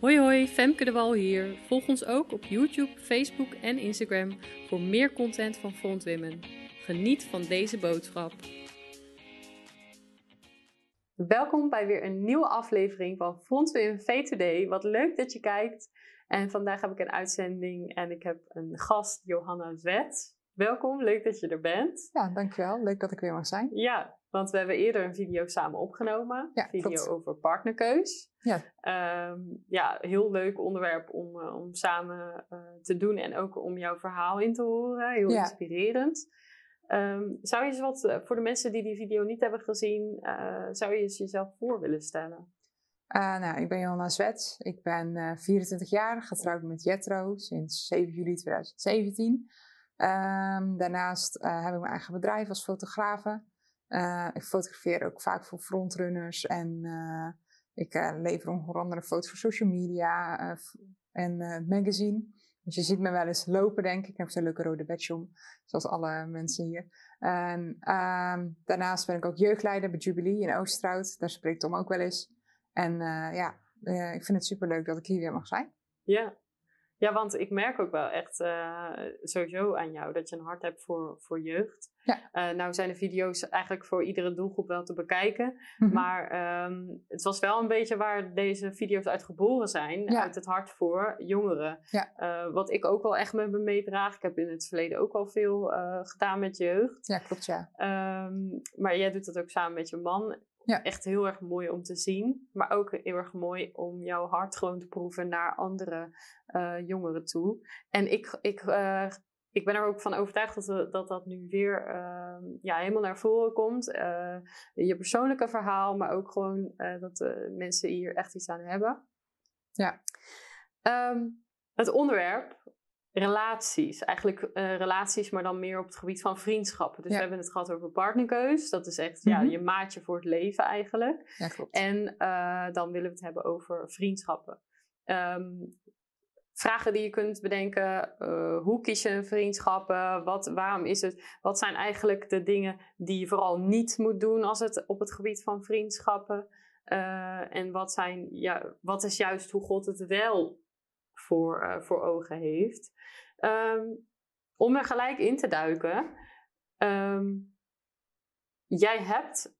Hoi hoi, Femke de Wal hier. Volg ons ook op YouTube, Facebook en Instagram voor meer content van Front Women. Geniet van deze boodschap. Welkom bij weer een nieuwe aflevering van Front Women V2D. Wat leuk dat je kijkt. En vandaag heb ik een uitzending en ik heb een gast, Johanna Zwet. Welkom, leuk dat je er bent. Ja, dankjewel. Leuk dat ik weer mag zijn. Ja, want we hebben eerder een video samen opgenomen. Ja, video klopt. over partnerkeus. Ja. Ehm, ja, heel leuk onderwerp om, eh, om samen eh, te doen en ook om jouw verhaal in te horen. Heel Ja. inspirerend. Ehm, zou je eens wat, eh, voor de mensen die die video niet hebben gezien, zou je eens jezelf voor willen stellen? Eh, nou, ik ben Johanna Zwets. Ik ben eh, 24 jaar, getrouwd met Jetro sinds 7 juli 2017. Ehm, daarnaast heb ik mijn eigen bedrijf als fotografe. Eh, ik fotografeer ook vaak voor frontrunners en eh, ik eh, lever onder andere foto's voor social media en eh, magazine. Dus je ziet me wel eens lopen, denk ik. Ik heb zo'n leuke rode badge om, zoals alle mensen hier. Ehm, daarnaast ben ik ook jeugdleider bij Jubilee in Oosterhout. Daar spreekt Tom ook wel eens. En ja, ik vind het superleuk dat ik hier weer mag zijn. Ja. Ja, want ik merk ook wel echt eh, sowieso aan jou dat je een hart hebt voor, voor jeugd. Ja. Eh, nou zijn de video's eigenlijk voor iedere doelgroep wel te bekijken. Mhm. Maar ehm, het was wel een beetje waar deze video's uit geboren zijn. Ja. Uit het hart voor jongeren. Ja. Eh, wat ik ook wel echt met me meedraag. Ik heb in het verleden ook al veel gedaan met jeugd. Ja, klopt ja. Ehm, maar jij doet dat ook samen met je man. Ja. Echt heel erg mooi om te zien. Maar ook heel erg mooi om jouw hart gewoon te proeven naar andere eh, jongeren toe. En ik, ik, eh, ik ben er ook van overtuigd dat we, dat, dat nu weer ehm, ja, helemaal naar voren komt. Eh, je persoonlijke verhaal, maar ook gewoon eh, dat de mensen hier echt iets aan hebben. Ja. Ehm, het onderwerp relaties. Eigenlijk eh, relaties, maar dan meer op het gebied van vriendschappen. Dus Ja. we hebben het gehad over partnerkeus. Dat is echt ja, Mhm. je maatje voor het leven eigenlijk. Ja, klopt. En eh, dan willen we het hebben over vriendschappen. Ehm, vragen die je kunt bedenken. eh, hoe kies je een vriendschappen? Wat, waarom is het? Wat zijn eigenlijk de dingen die je vooral niet moet doen als het op het gebied van vriendschappen? Eh, en wat, zijn, ja, wat is juist hoe God het wel voor, eh, voor ogen heeft? Ehm, om er gelijk in te duiken. ehm, jij hebt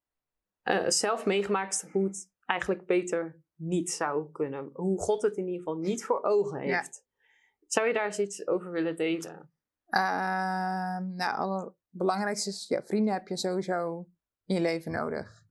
eh, zelf meegemaakt hoe het eigenlijk beter niet zou kunnen. Hoe God het in ieder geval niet voor ogen Ja. heeft. Zou je daar eens iets over willen delen? Ehm, nou, het belangrijkste is, ja, vrienden heb je sowieso in je leven nodig.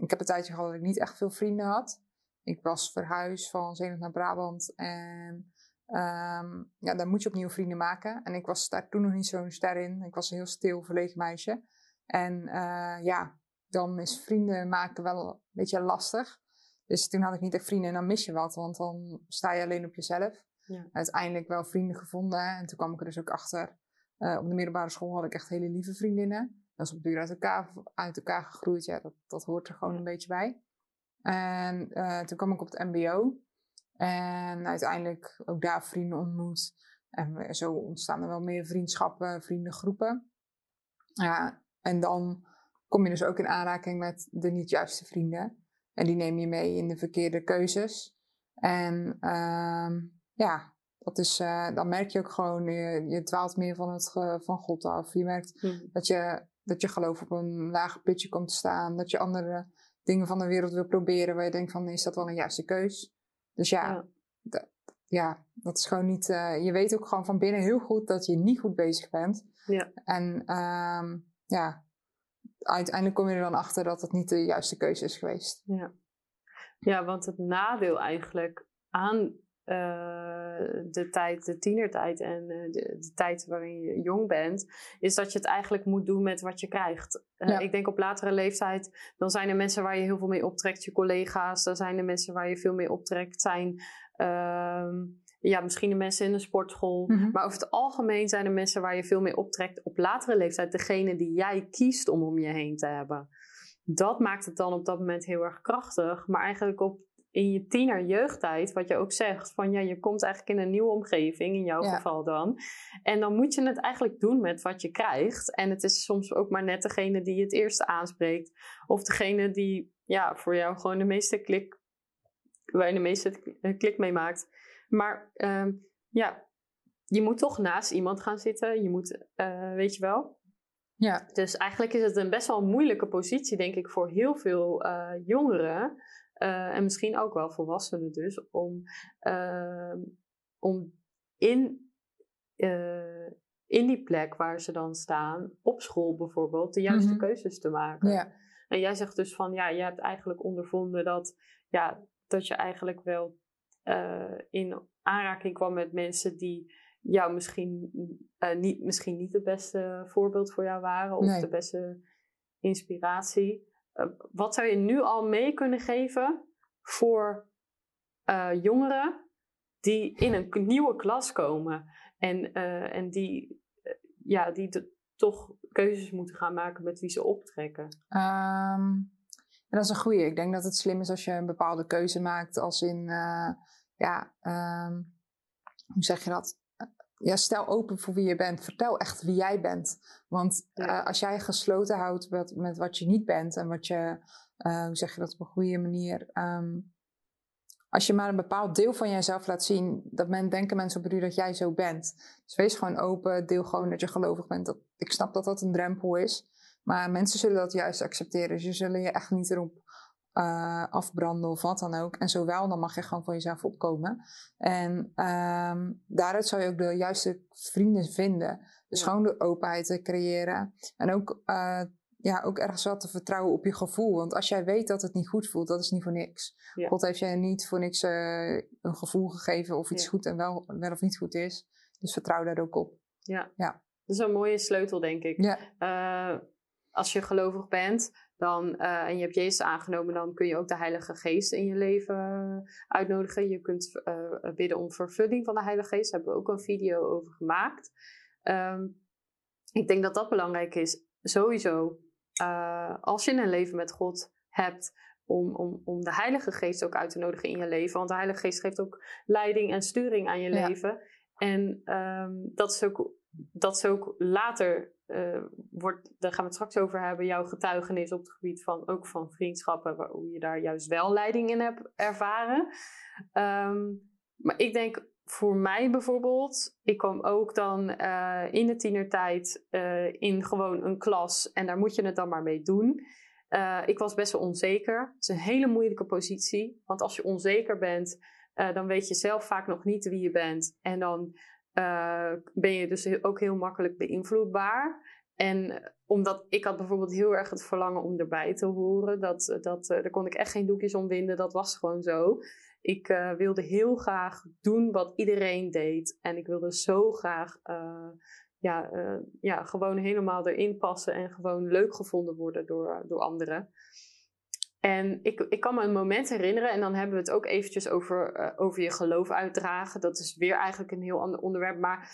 Ik heb een tijdje gehad dat ik niet echt veel vrienden had. Ik was verhuisd van Zeeland naar Brabant en ehm, ja, dan moet je opnieuw vrienden maken. En ik was daar toen nog niet zo'n ster in. Ik was een heel stil, verlegen meisje. En eh, ja, dan is vrienden maken wel een beetje lastig. Dus toen had ik niet echt vrienden en dan mis je wat, want dan sta je alleen op jezelf Ja. uiteindelijk wel vrienden gevonden. En toen kwam ik er dus ook achter. eh, op de middelbare school had ik echt hele lieve vriendinnen. Dat is op duur uit elkaar, uit elkaar gegroeid. Ja, dat, dat hoort er gewoon een beetje bij. En eh, toen kwam ik op het MBO. En uiteindelijk ook daar vrienden ontmoet. En zo ontstaan er wel meer vriendschappen, vriendengroepen. Ja, en dan kom je dus ook in aanraking met de niet juiste vrienden. En die neem je mee in de verkeerde keuzes. En ehm, ja, dat is, eh, dan merk je ook gewoon, je, je dwaalt meer van, het, van God af. Je merkt Hm. dat je, dat je geloof op een lager pitje komt te staan. Dat je andere dingen van de wereld wil proberen waar je denkt van, is dat wel een juiste keus? Dus ja, Ja. dat, ja, dat is gewoon niet, eh, je weet ook gewoon van binnen heel goed dat je niet goed bezig bent. Ja. En ehm, ja, uiteindelijk kom je er dan achter dat het niet de juiste keuze is geweest. Ja. ja, want het nadeel eigenlijk aan de tijd, de tienertijd en eh, de, de tijd waarin je jong bent, is dat je het eigenlijk moet doen met wat je krijgt. Eh, Ja. Ik denk op latere leeftijd, dan zijn er mensen waar je heel veel mee optrekt, je collega's, dan zijn er mensen waar je veel mee optrekt, zijn ehm, ja, misschien de mensen in een sportschool. Mhm. Maar over het algemeen zijn er mensen waar je veel mee optrekt op latere leeftijd, degene die jij kiest om om je heen te hebben. Dat maakt het dan op dat moment heel erg krachtig. Maar eigenlijk op, in je tiener jeugdtijd, wat je ook zegt, van ja, je komt eigenlijk in een nieuwe omgeving, in jouw Ja. geval dan. En dan moet je het eigenlijk doen met wat je krijgt. En het is soms ook maar net degene die je het eerste aanspreekt. Of degene die ja, voor jou gewoon de meeste klik waar je de meeste klik mee maakt. Maar ehm, ja, je moet toch naast iemand gaan zitten. Je moet, weet je wel. Ja. Dus eigenlijk is het een best wel moeilijke positie, denk ik, voor heel veel jongeren. En misschien ook wel volwassenen dus, om, ehm, om in, in die plek waar ze dan staan, op school bijvoorbeeld, de juiste mhm. keuzes te maken. Ja. En jij zegt dus van, ja, je hebt eigenlijk ondervonden dat, ja, dat je eigenlijk wel uh, in aanraking kwam met mensen die jou misschien, niet, misschien niet het beste voorbeeld voor jou waren of de beste inspiratie. Uh, wat zou je nu al mee kunnen geven voor jongeren die in een nieuwe klas komen en, en die, ja, die toch keuzes moeten gaan maken met wie ze optrekken? Um, dat is een goede. Ik denk dat het slim is als je een bepaalde keuze maakt, als in, ja, um, hoe zeg je dat? Ja, stel open voor wie je bent. Vertel echt wie jij bent. Want uh, als jij gesloten houdt met, met wat je niet bent en wat je, uh, hoe zeg je dat op een goede manier, um, als je maar een bepaald deel van jezelf laat zien, dat men, denken mensen op u dat jij zo bent. Dus wees gewoon open, deel gewoon dat je gelovig bent. Dat, ik snap dat dat een drempel is, maar mensen zullen dat juist accepteren. Dus je zullen je echt niet erop uh, afbranden of wat dan ook. En zowel, dan mag je gewoon voor jezelf opkomen. En um, daaruit zou je ook de juiste vrienden vinden. Dus gewoon de openheid te creëren. En ook uh, ja, ook ergens wat te vertrouwen op je gevoel. Want als jij weet dat het niet goed voelt, dat is niet voor niks. God heeft jij niet voor niks uh, een gevoel gegeven of iets goed en wel, wel of niet goed is. Dus vertrouw daar ook op. Ja. ja. Dat is een mooie sleutel, denk ik. Ja. Als je gelovig bent dan, uh, en je hebt Jezus aangenomen, dan kun je ook de Heilige Geest in je leven uitnodigen. Je kunt bidden om vervulling van de Heilige Geest. Daar hebben we ook een video over gemaakt. Um, ik denk dat dat belangrijk is. Sowieso uh, als je een leven met God hebt, om, om, om de Heilige Geest ook uit te nodigen in je leven. Want de Heilige Geest geeft ook leiding en sturing aan je leven. En um, dat, is ook, dat is ook later, uh, wordt, daar gaan we het straks over hebben, jouw getuigenis op het gebied van ook van vriendschappen, hoe je daar juist wel leiding in hebt ervaren. Um, maar ik denk voor mij bijvoorbeeld, ik kwam ook dan uh, in de tienertijd uh, in gewoon een klas en daar moet je het dan maar mee doen. Ik was best wel onzeker. Het is een hele moeilijke positie, want als je onzeker bent, dan weet je zelf vaak nog niet wie je bent. En dan ben je dus ook heel makkelijk beïnvloedbaar. En omdat ik had bijvoorbeeld heel erg het verlangen om erbij te horen, dat, dat, daar kon ik echt geen doekjes om winden, dat was gewoon zo. Ik wilde heel graag doen wat iedereen deed. En ik wilde zo graag ja, ja, gewoon helemaal erin passen en gewoon leuk gevonden worden door, door anderen. En ik, ik kan me een moment herinneren, en dan hebben we het ook eventjes over, over je geloof uitdragen. Dat is weer eigenlijk een heel ander onderwerp. Maar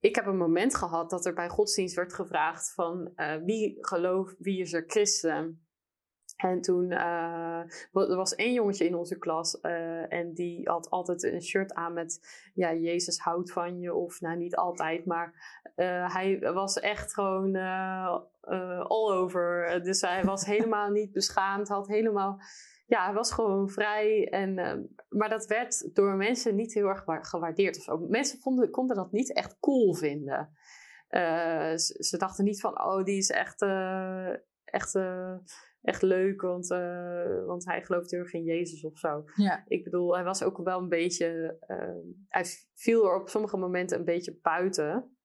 ik heb een moment gehad dat er bij godsdienst werd gevraagd van wie gelooft, wie is er christen? En toen uh, er was één jongetje in onze klas uh, en die had altijd een shirt aan met ja, Jezus houdt van je. Of nou niet altijd, maar uh, hij was echt gewoon all over. Dus hij was helemaal niet beschaamd, had helemaal, ja, hij was gewoon vrij. En, maar dat werd door mensen niet heel erg gewaardeerd of. Mensen vonden, konden dat niet echt cool vinden. Ze, ze, dachten niet van, oh, die is echt, echt echt leuk, want, uh, want hij gelooft heel erg in Jezus of zo. Ja. Ik bedoel, hij was ook wel een beetje, uh, hij viel er op sommige momenten een beetje buiten.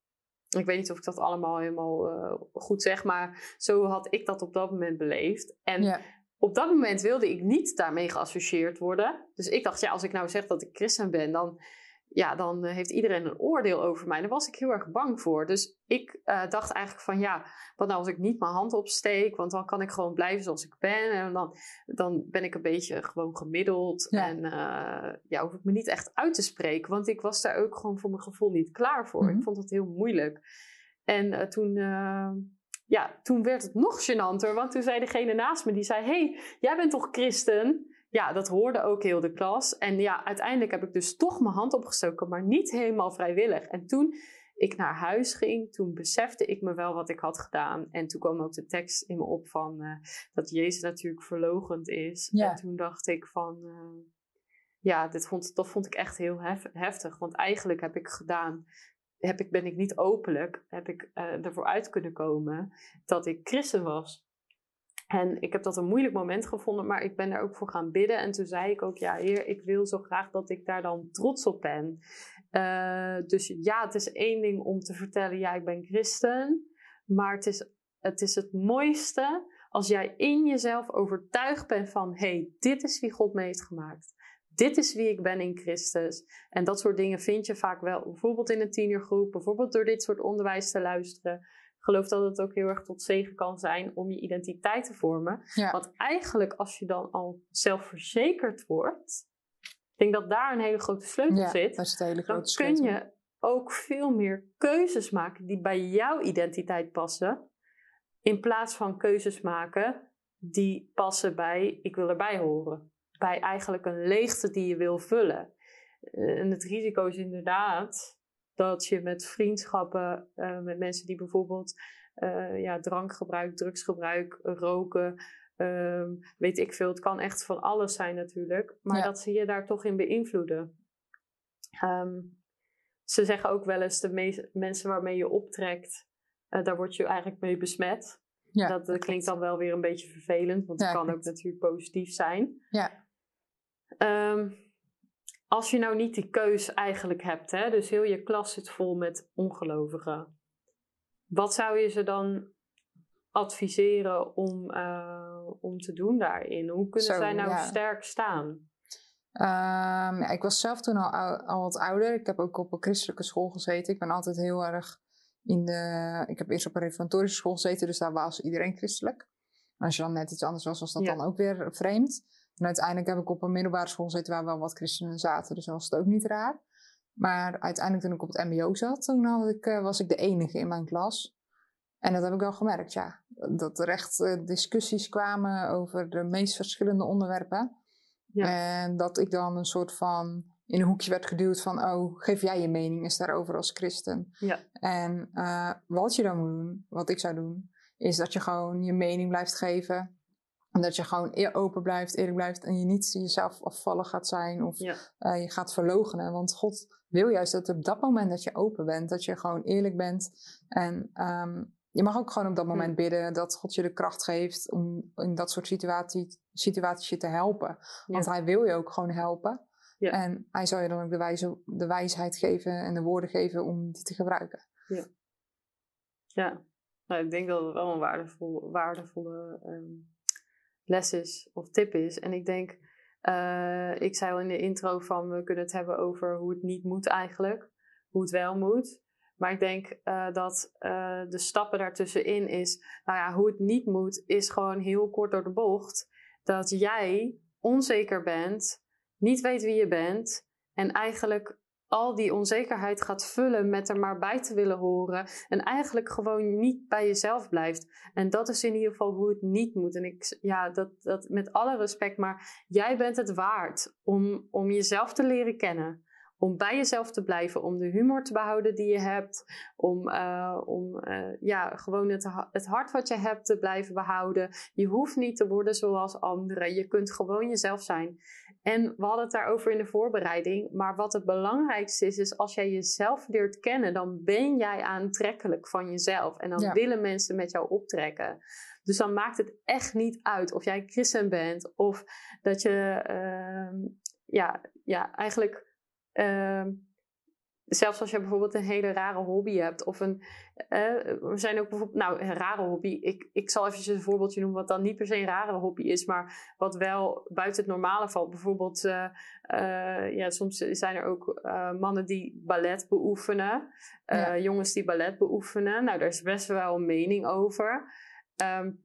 Ik weet niet of ik dat allemaal helemaal uh, goed zeg, maar zo had ik dat op dat moment beleefd. En ja. op dat moment wilde ik niet daarmee geassocieerd worden. Dus ik dacht, ja, als ik nou zeg dat ik christen ben, dan ja, dan eh, heeft iedereen een oordeel over mij. Daar was ik heel erg bang voor. Dus ik uh, dacht eigenlijk van ja, wat nou als ik niet mijn hand opsteek, want dan kan ik gewoon blijven zoals ik ben. En dan, dan ben ik een beetje gewoon gemiddeld. Ja. En uh, ja, hoef ik me niet echt uit te spreken, want ik was daar ook gewoon voor mijn gevoel niet klaar voor. Mhm. Ik vond het heel moeilijk. En uh, toen ja, toen werd het nog gênanter, want toen zei degene naast me, die zei, hey, jij bent toch christen? Ja, dat hoorde ook heel de klas. En ja, uiteindelijk heb ik dus toch mijn hand opgestoken, maar niet helemaal vrijwillig. En toen ik naar huis ging, toen besefte ik me wel wat ik had gedaan. En toen kwam ook de tekst in me op van uh, dat Jezus natuurlijk verlogend is. Ja. En toen dacht ik van, uh, ja, dit vond, dat vond ik echt heel heftig. Want eigenlijk heb ik gedaan, heb ik, ben ik niet openlijk, heb ik uh, ervoor uit kunnen komen dat ik christen was. En ik heb dat een moeilijk moment gevonden, maar ik ben er ook voor gaan bidden. En toen zei ik ook, ja heer, ik wil zo graag dat ik daar dan trots op ben. Uh, dus ja, het is één ding om te vertellen, ja, ik ben christen. Maar het is het, is het mooiste als jij in jezelf overtuigd bent van, hey, dit is wie God me heeft gemaakt. Dit is wie ik ben in Christus. En dat soort dingen vind je vaak wel, bijvoorbeeld in een tienergroep, bijvoorbeeld door dit soort onderwijs te luisteren. Geloof dat het ook heel erg tot zegen kan zijn om je identiteit te vormen. Want eigenlijk, als je dan al zelfverzekerd wordt, ik denk dat daar een hele grote sleutel ja, zit. Dat is hele grote dan sleutel. kun je ook veel meer keuzes maken die bij jouw identiteit passen. In plaats van keuzes maken die passen bij ik wil erbij horen. Bij eigenlijk een leegte die je wil vullen. Eh, en het risico is inderdaad dat je met vriendschappen, uh, met mensen die bijvoorbeeld uh, ja, drankgebruik, drugsgebruik, roken, um, weet ik veel. Het kan echt van alles zijn natuurlijk. Maar dat ze je daar toch in beïnvloeden. Um, ze zeggen ook wel eens de mensen waarmee je optrekt, uh, daar word je eigenlijk mee besmet. Ja, dat, dat klinkt dan wel weer een beetje vervelend, want het kan ook natuurlijk positief zijn. Ja. Um, als je nou niet die keus eigenlijk hebt, hè, dus heel je klas zit vol met ongelovigen, wat zou je ze dan adviseren om, uh, om te doen daarin? Hoe kunnen zij nou sterk staan? Um, ja, ik was zelf toen al, al wat ouder. Ik heb ook op een christelijke school gezeten. Ik ben altijd heel erg in de. Ik heb eerst op een reformatorische school gezeten, dus daar was iedereen christelijk. En als je dan net iets anders was, was dat dan ook weer vreemd. En uiteindelijk heb ik op een middelbare school gezeten waar wel wat christenen zaten, dus dan was het ook niet raar. Maar uiteindelijk toen ik op het MBO zat, toen had ik, uh, was ik de enige in mijn klas. En dat heb ik wel gemerkt, ja. Dat er echt uh, discussies kwamen over de meest verschillende onderwerpen. Ja. En dat ik dan een soort van in een hoekje werd geduwd van, oh, geef jij je mening eens daarover als christen. Ja. En uh, wat je dan moet doen, wat ik zou doen, is dat je gewoon je mening blijft geven. En dat je gewoon open blijft, eerlijk blijft en je niet jezelf afvallen gaat zijn of ja. uh, je gaat verlogenen. Want God wil juist dat op dat moment dat je open bent, dat je gewoon eerlijk bent. En um, je mag ook gewoon op dat moment hm. bidden dat God je de kracht geeft om in dat soort situatie, situaties je te helpen. Want hij wil je ook gewoon helpen. Ja. En hij zal je dan ook de, wijze, de wijsheid geven en de woorden geven om die te gebruiken. Ja, ja. Nou, ik denk dat het wel een waardevol, waardevolle um, les is of tip is. En ik denk, uh, ik zei al in de intro van we kunnen het hebben over hoe het niet moet eigenlijk. Hoe het wel moet. Maar ik denk uh, dat uh, de stappen daartussenin is, nou ja, hoe het niet moet, is gewoon heel kort door de bocht. Dat jij onzeker bent, niet weet wie je bent en eigenlijk al die onzekerheid gaat vullen met er maar bij te willen horen en eigenlijk gewoon niet bij jezelf blijft. En dat is in ieder geval hoe het niet moet. En ik, ja, dat, dat met alle respect, maar jij bent het waard om, om jezelf te leren kennen om bij jezelf te blijven, om de humor te behouden die je hebt, om, uh, om uh, ja, gewoon het, het hart wat je hebt te blijven behouden. Je hoeft niet te worden zoals anderen, je kunt gewoon jezelf zijn. En we hadden het daarover in de voorbereiding, maar wat het belangrijkste is, is als jij jezelf leert kennen, dan ben jij aantrekkelijk van jezelf en dan ja. willen mensen met jou optrekken. Dus dan maakt het echt niet uit of jij christen bent of dat je, uh, ja, ja, eigenlijk Uh, zelfs als je bijvoorbeeld een hele rare hobby hebt. Of een. Uh, we zijn ook bijvoorbeeld. Nou, een rare hobby. Ik, ik zal even een voorbeeldje noemen. Wat dan niet per se een rare hobby is. Maar wat wel buiten het normale valt. Bijvoorbeeld. Uh, uh, ja, soms zijn er ook mannen die ballet beoefenen. Ja. Jongens die ballet beoefenen. Nou, daar is best wel een mening over. Um,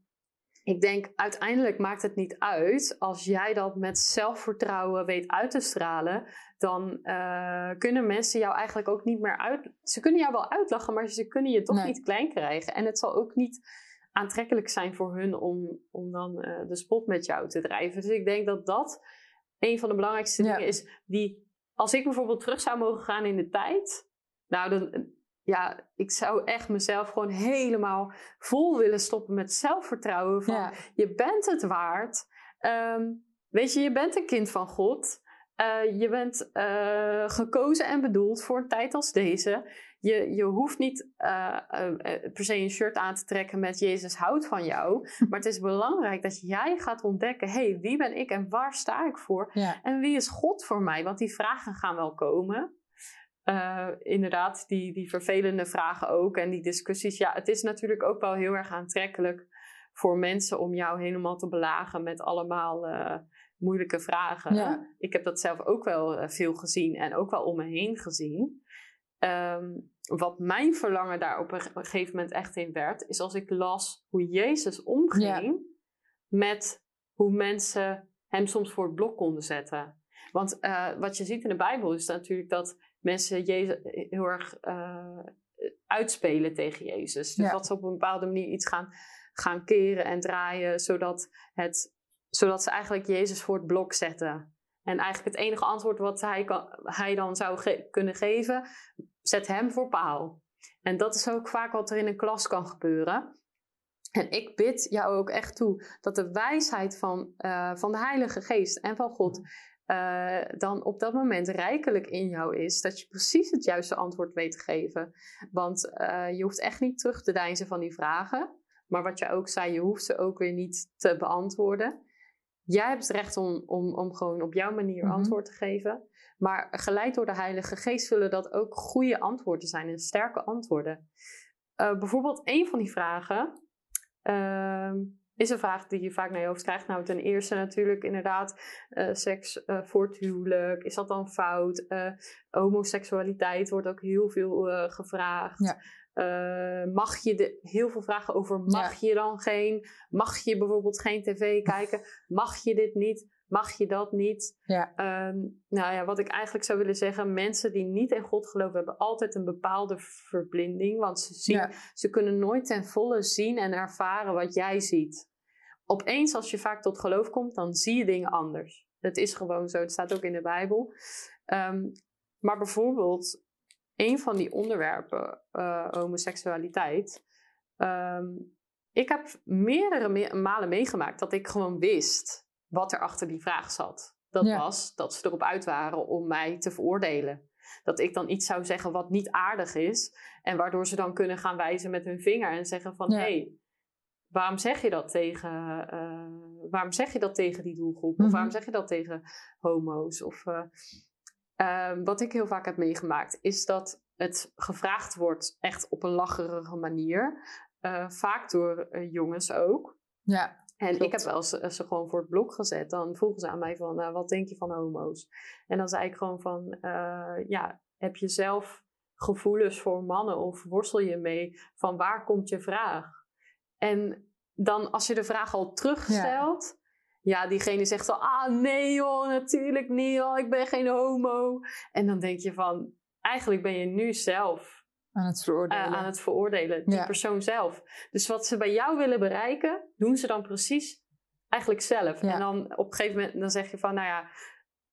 ik denk uiteindelijk maakt het niet uit als jij dat met zelfvertrouwen weet uit te stralen. Dan uh, kunnen mensen jou eigenlijk ook niet meer uit. Ze kunnen jou wel uitlachen, maar ze kunnen je toch nee. niet klein krijgen. En het zal ook niet aantrekkelijk zijn voor hun om, om dan uh, de spot met jou te drijven. Dus ik denk dat dat een van de belangrijkste ja. dingen is. Die, als ik bijvoorbeeld terug zou mogen gaan in de tijd. Nou, dan, ja, ik zou echt mezelf gewoon helemaal vol willen stoppen met zelfvertrouwen. Van ja. je bent het waard. Um, weet je, je bent een kind van God. Eh, je bent eh, gekozen en bedoeld voor een tijd als deze. Je, je hoeft niet uh, per se een shirt aan te trekken met Jezus houdt van jou. Maar het is belangrijk dat jij gaat ontdekken: hé, hey, wie ben ik en waar sta ik voor? En wie is God voor mij? Want die vragen gaan wel komen. inderdaad, die, die vervelende vragen ook en die discussies. Ja, het is natuurlijk ook wel heel erg aantrekkelijk voor mensen om jou helemaal te belagen met allemaal moeilijke vragen. Ik heb dat zelf ook wel eh, veel gezien en ook wel om me heen gezien. Ehm, wat mijn verlangen daar op een gegeven moment echt in werd, is als ik las hoe Jezus omging met hoe mensen hem soms voor het blok konden zetten. Want uh, wat je ziet in de Bijbel is natuurlijk dat mensen Jezus heel erg uh, uitspelen tegen Jezus. Dus dat ze op een bepaalde manier iets gaan, gaan keren en draaien, zodat het zodat ze eigenlijk Jezus voor het blok zetten. En eigenlijk het enige antwoord wat hij, kan, hij dan zou kunnen geven, zet hem voor paal. En dat is ook vaak wat er in een klas kan gebeuren. En ik bid jou ook echt toe dat de wijsheid van, uh, van de Heilige Geest en van God uh, dan op dat moment rijkelijk in jou is. Dat je precies het juiste antwoord weet te geven. Want uh, je hoeft echt niet terug te deinzen van die vragen. Maar wat je ook zei, je hoeft ze ook weer niet te beantwoorden. Jij hebt het recht om, om, om gewoon op jouw manier mhm. antwoord te geven. Maar geleid door de Heilige Geest zullen dat ook goede antwoorden zijn en sterke antwoorden. Uh, bijvoorbeeld, een van die vragen uh, is een vraag die je vaak naar je hoofd krijgt. Nou, ten eerste natuurlijk inderdaad uh, seks uh, voor het huwelijk. Is dat dan fout? homoseksualiteit wordt ook heel veel gevraagd. Uh, mag je de, heel veel vragen over mag je dan geen, mag je bijvoorbeeld geen tv kijken, mag je dit niet, mag je dat niet. Ja. Um, nou ja, wat ik eigenlijk zou willen zeggen, mensen die niet in God geloven hebben altijd een bepaalde verblinding, want ze, zien, ze kunnen nooit ten volle zien en ervaren wat jij ziet. Opeens als je vaak tot geloof komt, dan zie je dingen anders. Het is gewoon zo, het staat ook in de Bijbel. Um, maar bijvoorbeeld een van die onderwerpen, uh, homoseksualiteit. Um, ik heb meerdere malen meegemaakt dat ik gewoon wist wat er achter die vraag zat. Dat was dat ze erop uit waren om mij te veroordelen. Dat ik dan iets zou zeggen wat niet aardig is. En waardoor ze dan kunnen gaan wijzen met hun vinger en zeggen van... hé, hey, waarom zeg je dat tegen, uh, waarom zeg je dat tegen die doelgroep? Of mhm. waarom zeg je dat tegen homo's? Of, uh, Ehm, wat ik heel vaak heb meegemaakt, is dat het gevraagd wordt echt op een lacherige manier. Uh, vaak door uh, jongens ook. Ja. En ik heb wel ze, eh, ze, gewoon voor het blok gezet. Dan vroegen ze aan mij van, uh, wat denk je van homo's? En dan zei ik gewoon van, ja, heb je zelf gevoelens voor mannen of worstel je mee? Van waar komt je vraag? En dan als je de vraag al terugstelt, ja, diegene zegt zo, ah nee joh, natuurlijk niet joh, ik ben geen homo. En dan denk je van, eigenlijk ben je nu zelf aan het veroordelen. aan het veroordelen, die persoon zelf. Dus wat ze bij jou willen bereiken, doen ze dan precies eigenlijk zelf. En dan op een gegeven moment dan zeg je van, nou ja,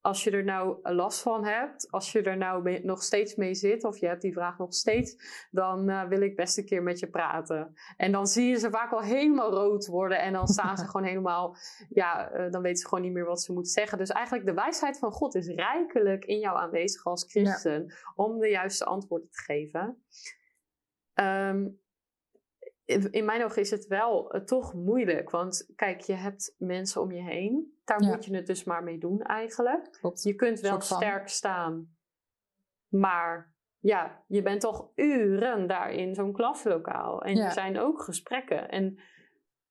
als je er nou last van hebt, als je er nou nog steeds mee zit, of je hebt die vraag nog steeds, dan uh, wil ik best een keer met je praten. En dan zie je ze vaak al helemaal rood worden en dan staan ze gewoon helemaal, ja, uh, dan weten ze gewoon niet meer wat ze moeten zeggen. Dus eigenlijk de wijsheid van God is rijkelijk in jou aanwezig als christen om de juiste antwoorden te geven. Um, in mijn ogen is het wel uh, toch moeilijk. Want kijk, je hebt mensen om je heen. Daar moet je het dus maar mee doen eigenlijk. Je kunt wel sterk staan. Maar ja, je bent toch uren daar in zo'n klaslokaal. En er zijn ook gesprekken. En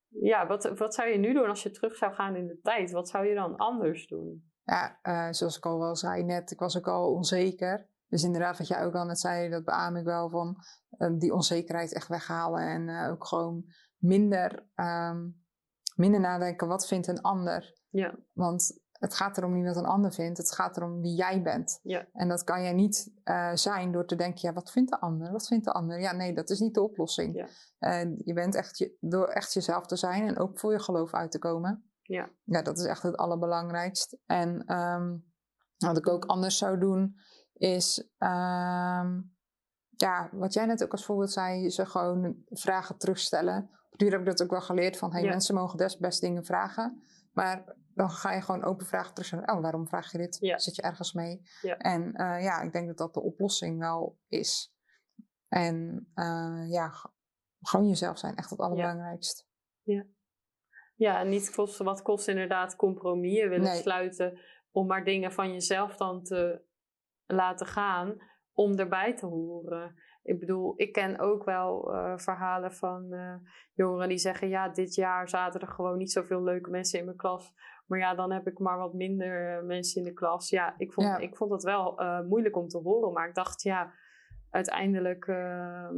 ja, wat, wat zou je nu doen als je terug zou gaan in de tijd? Wat zou je dan anders doen? Ja, uh, zoals ik al wel zei net, ik was ook al onzeker. Dus inderdaad, wat jij ook al net zei, dat beaam ik wel van uh, die onzekerheid echt weghalen. En uh, ook gewoon minder, um, minder nadenken, wat vindt een ander? Ja. Want het gaat erom niet wat een ander vindt, het gaat erom wie jij bent. Ja. En dat kan jij niet uh, zijn door te denken, ja, wat vindt de ander? Wat vindt de ander? Ja, nee, dat is niet de oplossing. Ja. je bent echt, je, door echt jezelf te zijn en ook voor je geloof uit te komen. Ja. Ja, dat is echt het allerbelangrijkst. En um, wat ik ook anders zou doen, is, um, ja, wat jij net ook als voorbeeld zei, ze gewoon vragen terugstellen. Op duur heb ik dat ook wel geleerd van, hey, mensen mogen best, best dingen vragen. Maar dan ga je gewoon open vragen terug. Oh, waarom vraag je dit? Ja. Zit je ergens mee? Ja. En eh, ja, ik denk dat dat de oplossing wel is. En eh, ja, gewoon jezelf zijn, echt het allerbelangrijkste. Ja, en niet kosten wat kost inderdaad compromissen willen Nee. sluiten om maar dingen van jezelf dan te laten gaan om erbij te horen. Ik bedoel, ik ken ook wel eh, verhalen van jongeren die zeggen: Ja, dit jaar zaten er gewoon niet zoveel leuke mensen in mijn klas. Maar ja, dan heb ik maar wat minder eh, mensen in de klas. Ja, ik vond, Ja. Ik vond het wel eh, moeilijk om te horen. Maar ik dacht, ja, uiteindelijk. ehm,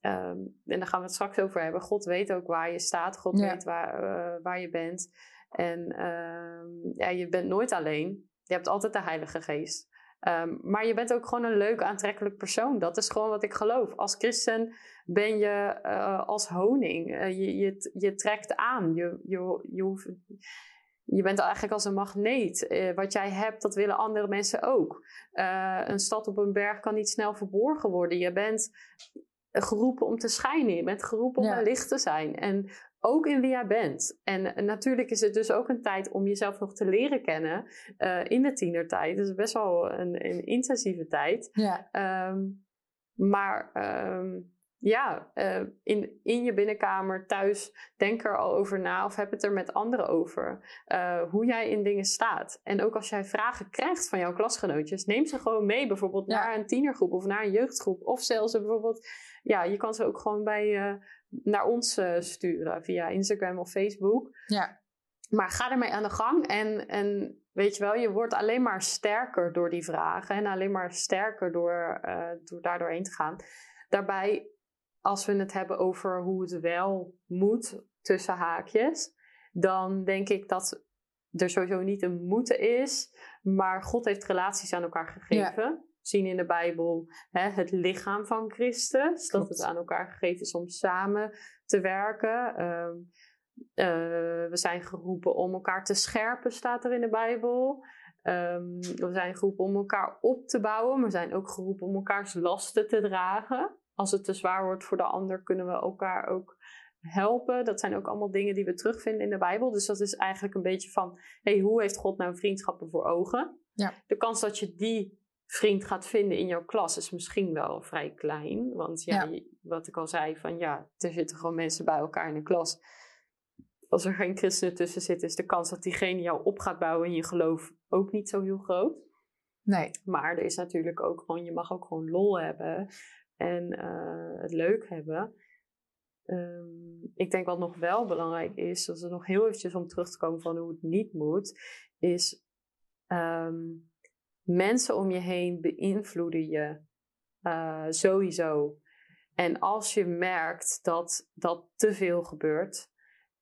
ehm, en daar gaan we het straks over hebben. God weet ook waar je staat. God Ja. weet waar, eh, waar je bent. En ehm, ja, je bent nooit alleen. Je hebt altijd de Heilige Geest. Maar je bent ook gewoon een leuk, aantrekkelijk persoon. Dat is gewoon wat ik geloof. Als christen ben je als honing. Je, je, je trekt aan. Je, je, je, hoeft, je bent eigenlijk als een magneet. Eh, wat jij hebt, dat willen andere mensen ook. Eh, een stad op een berg kan niet snel verborgen worden. Je bent geroepen om te schijnen. Je bent geroepen om Ja. een licht te zijn. En ook in wie jij bent. En natuurlijk is het dus ook een tijd om jezelf nog te leren kennen. eh, in de tienertijd. Dat is best wel een, een intensieve tijd. Ja, Ehm, maar ehm, ja, eh, in, in je binnenkamer, thuis, denk er al over na of heb het er met anderen over. eh, hoe jij in dingen staat. En ook als jij vragen krijgt van jouw klasgenootjes, neem ze gewoon mee, bijvoorbeeld Ja. naar een tienergroep of naar een jeugdgroep. Of zelfs bijvoorbeeld, ja, je kan ze ook gewoon bij, eh, naar ons sturen via Instagram of Facebook. ja, Maar ga ermee aan de gang. En, en weet je wel, je wordt alleen maar sterker door die vragen. En alleen maar sterker door, door daar doorheen te gaan. Daarbij, als we het hebben over hoe het wel moet, tussen haakjes. Dan denk ik dat er sowieso niet een moeten is. Maar God heeft relaties aan elkaar gegeven. We zien in de Bijbel hè, het lichaam van Christus. Dat het aan elkaar gegeven is om samen te werken. Ehm, eh, we zijn geroepen om elkaar te scherpen, staat er in de Bijbel. Ehm, we zijn geroepen om elkaar op te bouwen. Maar we zijn ook geroepen om elkaars lasten te dragen. Als het te zwaar wordt voor de ander, kunnen we elkaar ook helpen. Dat zijn ook allemaal dingen die we terugvinden in de Bijbel. Dus dat is eigenlijk een beetje van: hey, hoe heeft God nou vriendschappen voor ogen? Ja. De kans dat je die vriend gaat vinden in jouw klas is misschien wel vrij klein. Want ja, wat ik al zei, van ja, er zitten gewoon mensen bij elkaar in de klas. Als er geen christenen tussen zitten, is de kans dat diegene jou op gaat bouwen in je geloof ook niet zo heel groot. nee, Maar er is natuurlijk ook gewoon, je mag ook gewoon lol hebben en eh, het leuk hebben. Ehm, ik denk wat nog wel belangrijk is, dat er nog heel eventjes om terug te komen van hoe het niet moet, is ehm, mensen om je heen beïnvloeden je eh, sowieso. En als je merkt dat dat te veel gebeurt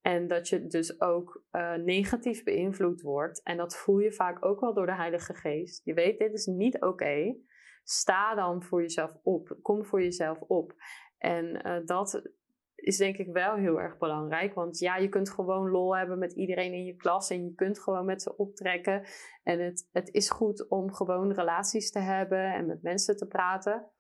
en dat je dus ook eh, negatief beïnvloed wordt, en dat voel je vaak ook wel door de Heilige Geest. Je weet, dit is niet oké. Sta dan voor jezelf op. Kom voor jezelf op. En eh, dat is denk ik wel heel erg belangrijk. Want ja, je kunt gewoon lol hebben met iedereen in je klas. En je kunt gewoon met ze optrekken. En het, het is goed om gewoon relaties te hebben en met mensen te praten.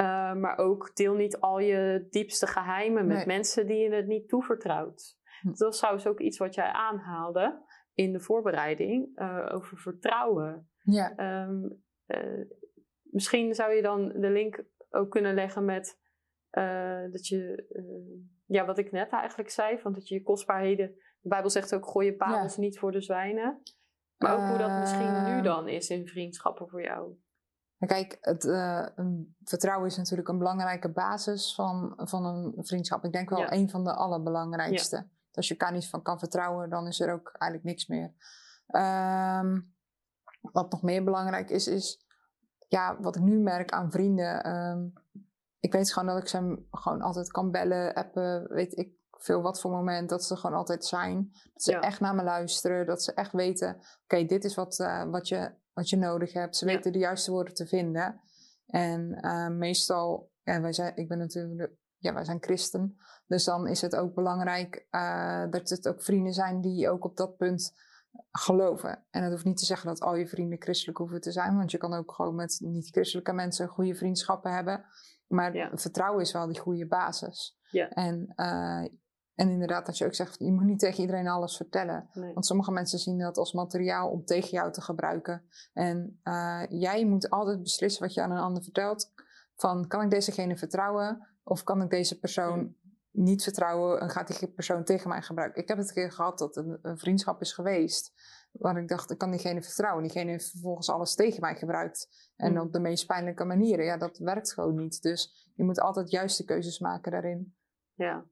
Uh, maar ook deel niet al je diepste geheimen met Nee. mensen die je het niet toevertrouwt. Hm. Dat was trouwens ook iets wat jij aanhaalde in de voorbereiding uh, over vertrouwen. ja, Ehm, eh, misschien zou je dan de link ook kunnen leggen met eh, dat je, eh, ja, wat ik net eigenlijk zei, van dat je je kostbaarheden, de Bijbel zegt ook, gooi je parels niet voor de zwijnen. Maar ook hoe dat misschien nu Eh, dan is in vriendschappen voor jou. Kijk, het, vertrouwen is natuurlijk een belangrijke basis van, van een vriendschap. Ik denk wel Ja. een van de allerbelangrijkste. Als je elkaar niet van kan vertrouwen, dan is er ook eigenlijk niks meer. Ehm, wat nog meer belangrijk is, is ja, wat ik nu merk aan vrienden. ehm, ik weet gewoon dat ik ze gewoon altijd kan bellen, appen, weet ik veel wat voor moment. Dat ze gewoon altijd zijn. Dat ze Ja. echt naar me luisteren. Dat ze echt weten, oké, dit is wat, eh, wat, je, wat je nodig hebt. Ze Ja. weten de juiste woorden te vinden. En eh, meestal, ja, wij zijn, ik ben natuurlijk, ja, wij zijn christen. Dus dan is het ook belangrijk eh, dat het ook vrienden zijn die ook op dat punt geloven. En dat hoeft niet te zeggen dat al je vrienden christelijk hoeven te zijn. Want je kan ook gewoon met niet-christelijke mensen goede vriendschappen hebben. Maar Ja. vertrouwen is wel die goede basis. Ja. En eh, En inderdaad, dat je ook zegt, je moet niet tegen iedereen alles vertellen. Nee. Want sommige mensen zien dat als materiaal om tegen jou te gebruiken. En uh, jij moet altijd beslissen wat je aan een ander vertelt. Van, kan ik dezegene vertrouwen? Of kan ik deze persoon niet vertrouwen en gaat die persoon tegen mij gebruiken? Ik heb het een keer gehad dat een, een vriendschap is geweest. Waar ik dacht, ik kan diegene vertrouwen. Diegene heeft vervolgens alles tegen mij gebruikt. En Mm. op de meest pijnlijke manieren. Ja, dat werkt gewoon niet. Dus je moet altijd juiste keuzes maken daarin. Ja.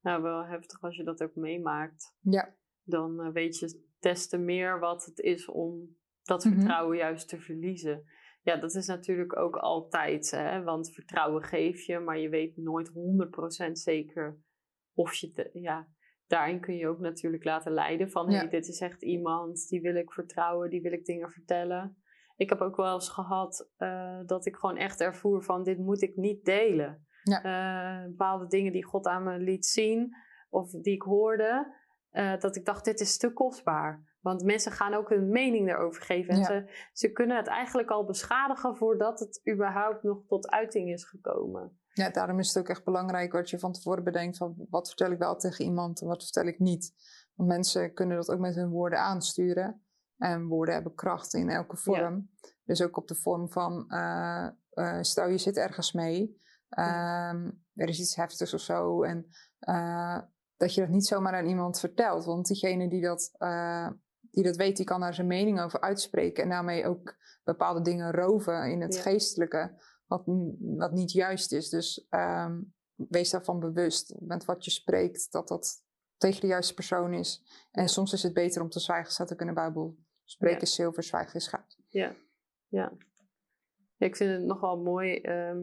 Nou, wel heftig als je dat ook meemaakt. Ja, Dan eh, weet je des te meer wat het is om dat Mhm. vertrouwen juist te verliezen. Ja, dat is natuurlijk ook altijd, hè? want vertrouwen geef je, maar je weet nooit 100% zeker of je, te, ja, daarin kun je ook natuurlijk laten leiden van, Ja. hey, dit is echt iemand, die wil ik vertrouwen, die wil ik dingen vertellen. Ik heb ook wel eens gehad eh, dat ik gewoon echt ervoer van, dit moet ik niet delen. Ja. Eh, bepaalde dingen die God aan me liet zien, of die ik hoorde, eh, dat ik dacht, dit is te kostbaar. Want mensen gaan ook hun mening erover geven. En Ja. ze, ze kunnen het eigenlijk al beschadigen voordat het überhaupt nog tot uiting is gekomen. Ja, daarom is het ook echt belangrijk wat je van tevoren bedenkt van wat vertel ik wel tegen iemand en wat vertel ik niet. Want mensen kunnen dat ook met hun woorden aansturen. En woorden hebben kracht in elke vorm. Dus ook op de vorm van, eh, eh, stel je zit ergens mee, ehm, er is iets heftigs of zo. En eh, dat je dat niet zomaar aan iemand vertelt. Want diegene die dat, die dat weet, die kan daar zijn mening over uitspreken. En daarmee ook bepaalde dingen roven in het Ja. geestelijke wat, wat niet juist is. Dus ehm, wees daarvan bewust met wat je spreekt, dat dat tegen de juiste persoon is. En Ja. soms is het beter om te zwijgen, staat ook in de Bijbel. Spreken is zilver, zwijgen is goud. Ja, ja. Ik vind het nogal mooi ehm,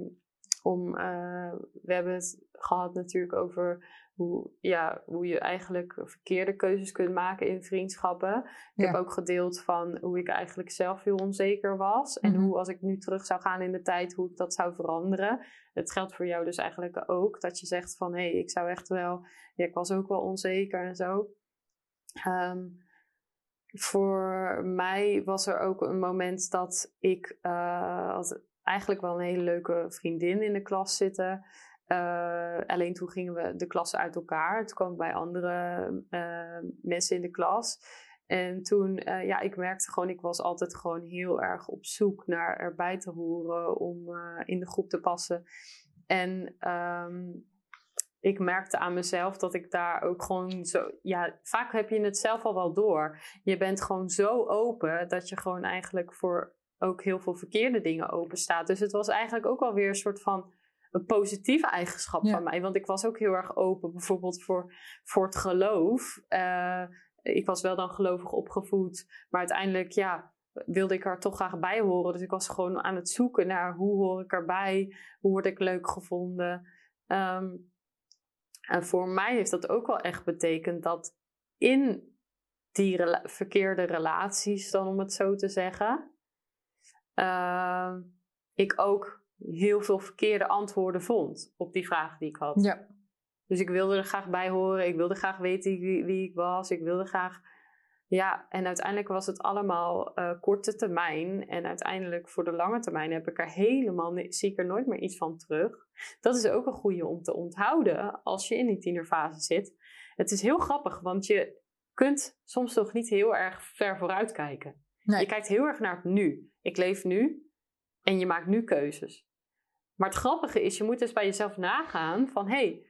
om. eh, we hebben het gehad natuurlijk over hoe, ja, hoe je eigenlijk verkeerde keuzes kunt maken in vriendschappen. Ik Ja. heb ook gedeeld van hoe ik eigenlijk zelf heel onzeker was. En Mhm. hoe als ik nu terug zou gaan in de tijd, hoe ik dat zou veranderen. Het geldt voor jou dus eigenlijk ook. Dat je zegt van hé, hey, ik zou echt wel. Ja, ik was ook wel onzeker en zo. Ehm, voor mij was er ook een moment dat ik eh, had eigenlijk wel een hele leuke vriendin in de klas zitten. Eh, alleen toen gingen we de klas uit elkaar. Toen kwam bij andere eh, mensen in de klas. En toen, eh, ja, ik merkte gewoon, ik was altijd gewoon heel erg op zoek naar erbij te horen om in de groep te passen. En ehm, ik merkte aan mezelf dat ik daar ook gewoon zo, ja, vaak heb je het zelf al wel door. Je bent gewoon zo open dat je gewoon eigenlijk voor ook heel veel verkeerde dingen open staat. Dus het was eigenlijk ook wel weer een soort van een positieve eigenschap Ja. van mij. Want ik was ook heel erg open bijvoorbeeld voor, voor het geloof. Eh, ik was wel dan gelovig opgevoed, maar uiteindelijk ja, wilde ik er toch graag bij horen. Dus ik was gewoon aan het zoeken naar hoe hoor ik erbij, hoe word ik leuk gevonden. Ehm, en voor mij heeft dat ook wel echt betekend dat in die rela- verkeerde relaties, dan om het zo te zeggen, ehm, ik ook heel veel verkeerde antwoorden vond op die vragen die ik had. Ja, Dus ik wilde er graag bij horen. Ik wilde graag weten wie, wie ik was. Ik wilde graag. Ja, en uiteindelijk was het allemaal eh, korte termijn. En uiteindelijk voor de lange termijn heb ik er helemaal. zie ik er nooit meer iets van terug. Dat is ook een goede om te onthouden als je in die tienerfase zit. Het is heel grappig, want je kunt soms nog niet heel erg ver vooruit kijken. Nee. Je kijkt heel erg naar het nu. Ik leef nu en je maakt nu keuzes. Maar het grappige is, je moet dus bij jezelf nagaan van... hey,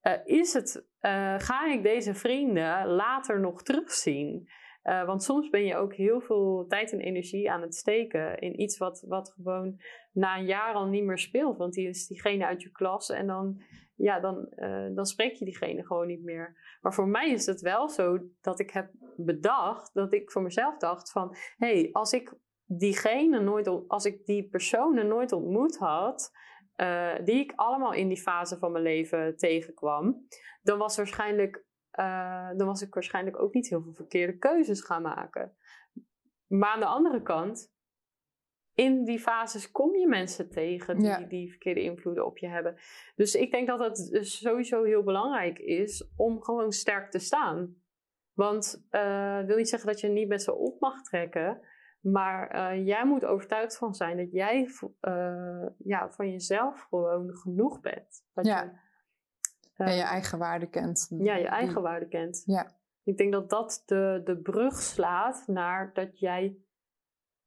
eh, is het, eh, ga ik deze vrienden later nog terugzien? Eh, want soms ben je ook heel veel tijd en energie aan het steken in iets wat, wat gewoon na een jaar al niet meer speelt. Want die is diegene uit je klas en dan, ja, dan, dan spreek je diegene gewoon niet meer. Maar voor mij is het wel zo dat ik heb bedacht, dat ik voor mezelf dacht van... hé, hey, als ik diegene nooit, als ik die personen nooit ontmoet had... eh, die ik allemaal in die fase van mijn leven tegenkwam, dan was, waarschijnlijk, eh, dan was ik waarschijnlijk ook niet heel veel verkeerde keuzes gaan maken. Maar aan de andere kant, in die fases kom je mensen tegen die, Ja. die verkeerde invloeden op je hebben. Dus ik denk dat het dus sowieso heel belangrijk is om gewoon sterk te staan. Want eh wil niet zeggen dat je niet met ze op mag trekken. Maar eh, jij moet overtuigd van zijn dat jij eh, ja, van jezelf gewoon genoeg bent. Dat Ja. je- En je eh, eigen waarde kent. ja, je eigen waarde kent. Ja. Ik denk dat dat de, de brug slaat naar dat jij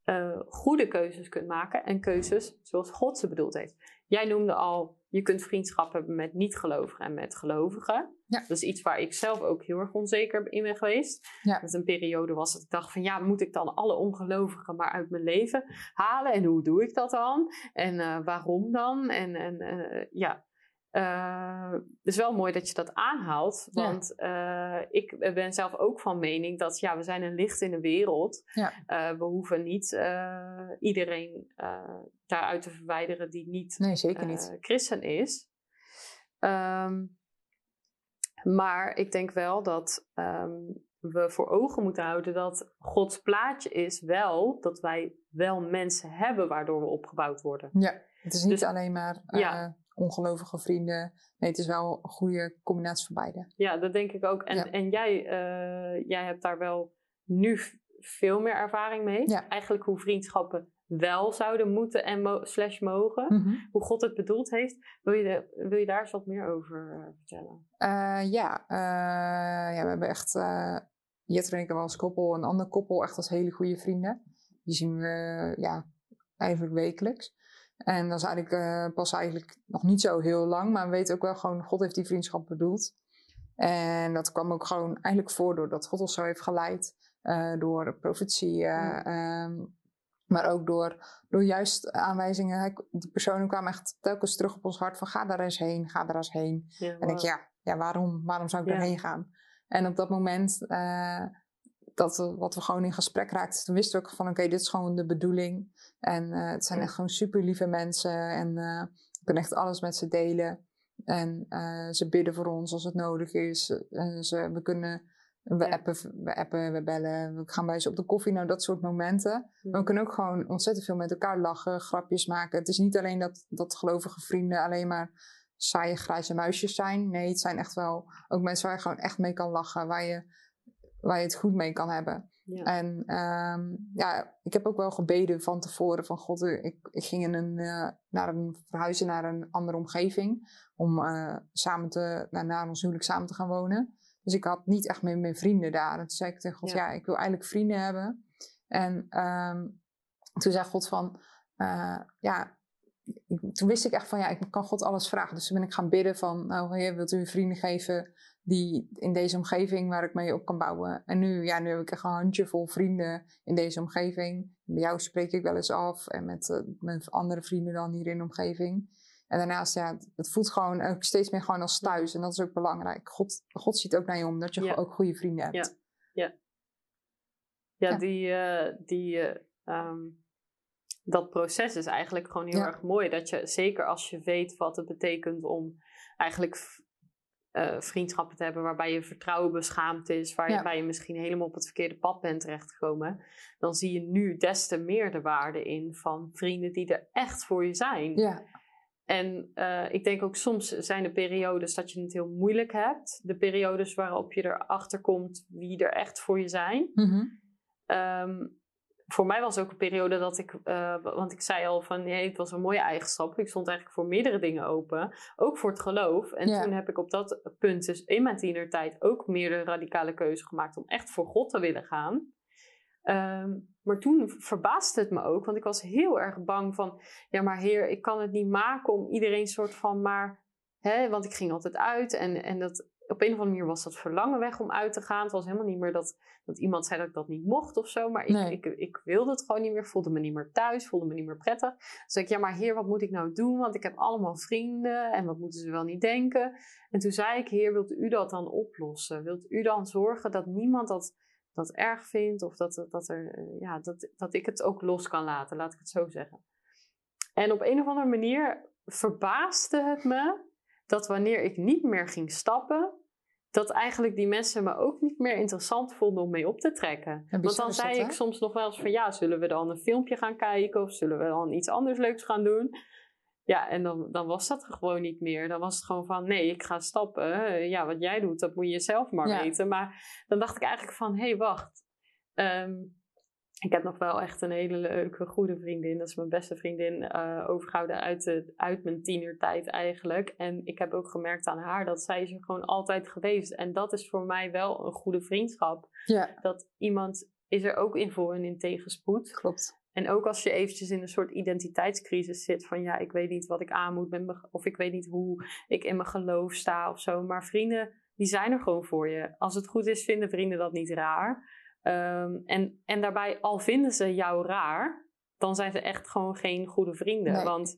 eh, goede keuzes kunt maken en keuzes zoals God ze bedoeld heeft. Jij noemde al, je kunt vriendschap hebben met niet-gelovigen en met gelovigen. Ja. Dat is iets waar ik zelf ook heel erg onzeker in ben geweest. Ja. Dat een periode was dat ik dacht van ja, moet ik dan alle ongelovigen maar uit mijn leven halen? En hoe doe ik dat dan? En eh, waarom dan? En, en eh, ja, het is wel mooi dat je dat aanhaalt. Ja. Want ik ben zelf ook van mening dat ja, we zijn een licht in de wereld. Ja. We hoeven niet iedereen daaruit te verwijderen die niet Nee, zeker niet. christen is. Ehm, maar ik denk wel dat ehm, we voor ogen moeten houden dat Gods plaatje is wel dat wij wel mensen hebben waardoor we opgebouwd worden. Ja, het is niet Dus- alleen maar eh, Ja. ongelovige vrienden. Nee, het is wel een goede combinatie van beide. Ja, dat denk ik ook. En, Ja. en jij, eh, jij hebt daar wel nu veel meer ervaring mee. Ja. Eigenlijk hoe vriendschappen wel zouden moeten en mo- slash mogen. Mhm. Hoe God het bedoeld heeft. Wil je, de- wil je daar eens wat meer over eh, vertellen? Eh, ja, eh, ja, we hebben echt, Jette en ik wel als koppel, een ander koppel, echt als hele goede vrienden. Die zien we, ja, eigenlijk wekelijks. En dat is eigenlijk pas eigenlijk nog niet zo heel lang, maar we weten ook wel gewoon, God heeft die vriendschap bedoeld. En dat kwam ook gewoon eigenlijk voor doordat God ons zo heeft geleid. door profetieën, Mm. ehm, maar ook door, door juist aanwijzingen. Die personen kwamen echt telkens terug op ons hart van ga daar eens heen, ga daar eens heen. Ja, En ik, ja, ja waarom, waarom zou ik Ja. daarheen gaan? En op dat moment eh, dat we, wat we gewoon in gesprek raakten, toen wisten we ook van oké, dit is gewoon de bedoeling. En eh, het zijn echt gewoon super lieve mensen en eh we kunnen echt alles met ze delen. En eh, ze bidden voor ons als het nodig is. En ze, we kunnen, we, Ja. appen, we appen, we bellen, we gaan bij ze op de koffie. Nou, dat soort momenten. Maar we kunnen ook gewoon ontzettend veel met elkaar lachen, grapjes maken. Het is niet alleen dat, dat gelovige vrienden alleen maar saaie grijze muisjes zijn. Nee, het zijn echt wel ook mensen waar je gewoon echt mee kan lachen. Waar je, waar je het goed mee kan hebben. Ja. En ehm, ja, ik heb ook wel gebeden van tevoren van God. eh, Ik, ik ging in een, eh, naar een verhuizen naar een andere omgeving. Om eh, samen te, nou, na ons huwelijk samen te gaan wonen. Dus ik had niet echt meer mijn vrienden daar. En toen zei ik tegen God, Ja. ja, ik wil eigenlijk vrienden hebben. En ehm, toen zei God van, eh, ja, ik- toen wist ik echt van, ja, ik kan God alles vragen. Dus toen ben ik gaan bidden van, nou, heer, wilt u vrienden geven die in deze omgeving waar ik mee op kan bouwen. En nu, ja, nu heb ik echt een handjevol vrienden in deze omgeving. Bij jou spreek ik wel eens af en met, eh, met andere vrienden dan hier in de omgeving. En daarnaast, ja, het- voelt gewoon ook steeds meer gewoon als thuis. En dat is ook belangrijk. God, God ziet ook naar je om dat je Ja. ook goede vrienden hebt. Ja, Ja. die, eh, die, eh, ehm, dat proces is eigenlijk gewoon heel Ja. erg mooi. Dat je, zeker als je weet wat het betekent om eigenlijk eh, vriendschappen te hebben waarbij je vertrouwen beschaamd is, waar je, Ja. waar je misschien helemaal op het verkeerde pad bent terechtgekomen, dan zie je nu des te meer de waarde in van vrienden die er echt voor je zijn. Ja, En eh, ik denk ook soms zijn er periodes dat je het heel moeilijk hebt. De periodes waarop je erachter komt wie er echt voor je zijn. Mhm. Ehm, voor mij was ook een periode dat ik, eh, want ik zei al van nee, het was een mooie eigenschap. Ik stond eigenlijk voor meerdere dingen open, ook voor het geloof. En Ja. toen heb ik op dat punt, dus in mijn tienertijd, ook meer de radicale keuze gemaakt om echt voor God te willen gaan. Ehm, maar toen verbaasde het me ook, want ik was heel erg bang van, ja maar heer, ik kan het niet maken om iedereen soort van maar, hè, want ik ging altijd uit en, en dat, op een of andere manier was dat verlangen weg om uit te gaan. Het was helemaal niet meer dat, dat iemand zei dat ik dat niet mocht of zo, maar ik, Nee. ik, ik wilde het gewoon niet meer, voelde me niet meer thuis, voelde me niet meer prettig. Dus zei ik, ja maar heer, wat moet ik nou doen? Want ik heb allemaal vrienden en wat moeten ze wel niet denken? En toen zei ik, heer, wilt u dat dan oplossen? Wilt u dan zorgen dat niemand dat, dat erg vindt of dat, dat, er, eh, ja, dat, dat ik het ook los kan laten, laat ik het zo zeggen. En op een of andere manier verbaasde het me dat wanneer ik niet meer ging stappen, dat eigenlijk die mensen me ook niet meer interessant vonden om mee op te trekken. Want dan zei dat, ik soms nog wel eens van ja, zullen we dan een filmpje gaan kijken of zullen we dan iets anders leuks gaan doen? Ja, en dan, dan was dat er gewoon niet meer. Dan was het gewoon van nee, ik ga stappen. Eh, Ja, wat jij doet, dat moet je zelf maar Ja. weten. Maar dan dacht ik eigenlijk van hé, hey, wacht. Ehm, ik heb nog wel echt een hele leuke, goede vriendin. Dat is mijn beste vriendin, uh, overgehouden uit, de, uit mijn tienertijd eigenlijk. En ik heb ook gemerkt aan haar dat zij is er gewoon altijd geweest. En dat is voor mij wel een goede vriendschap. Ja. Dat iemand is er ook in voor en in tegenspoed. Klopt. En ook als je eventjes in een soort identiteitscrisis zit van ja, ik weet niet wat ik aan moet met of ik weet niet hoe ik in mijn geloof sta of zo. Maar vrienden, die zijn er gewoon voor je. Als het goed is, vinden vrienden dat niet raar. Ehm, en, en daarbij, al vinden ze jou raar, dan zijn ze echt gewoon geen goede vrienden. Want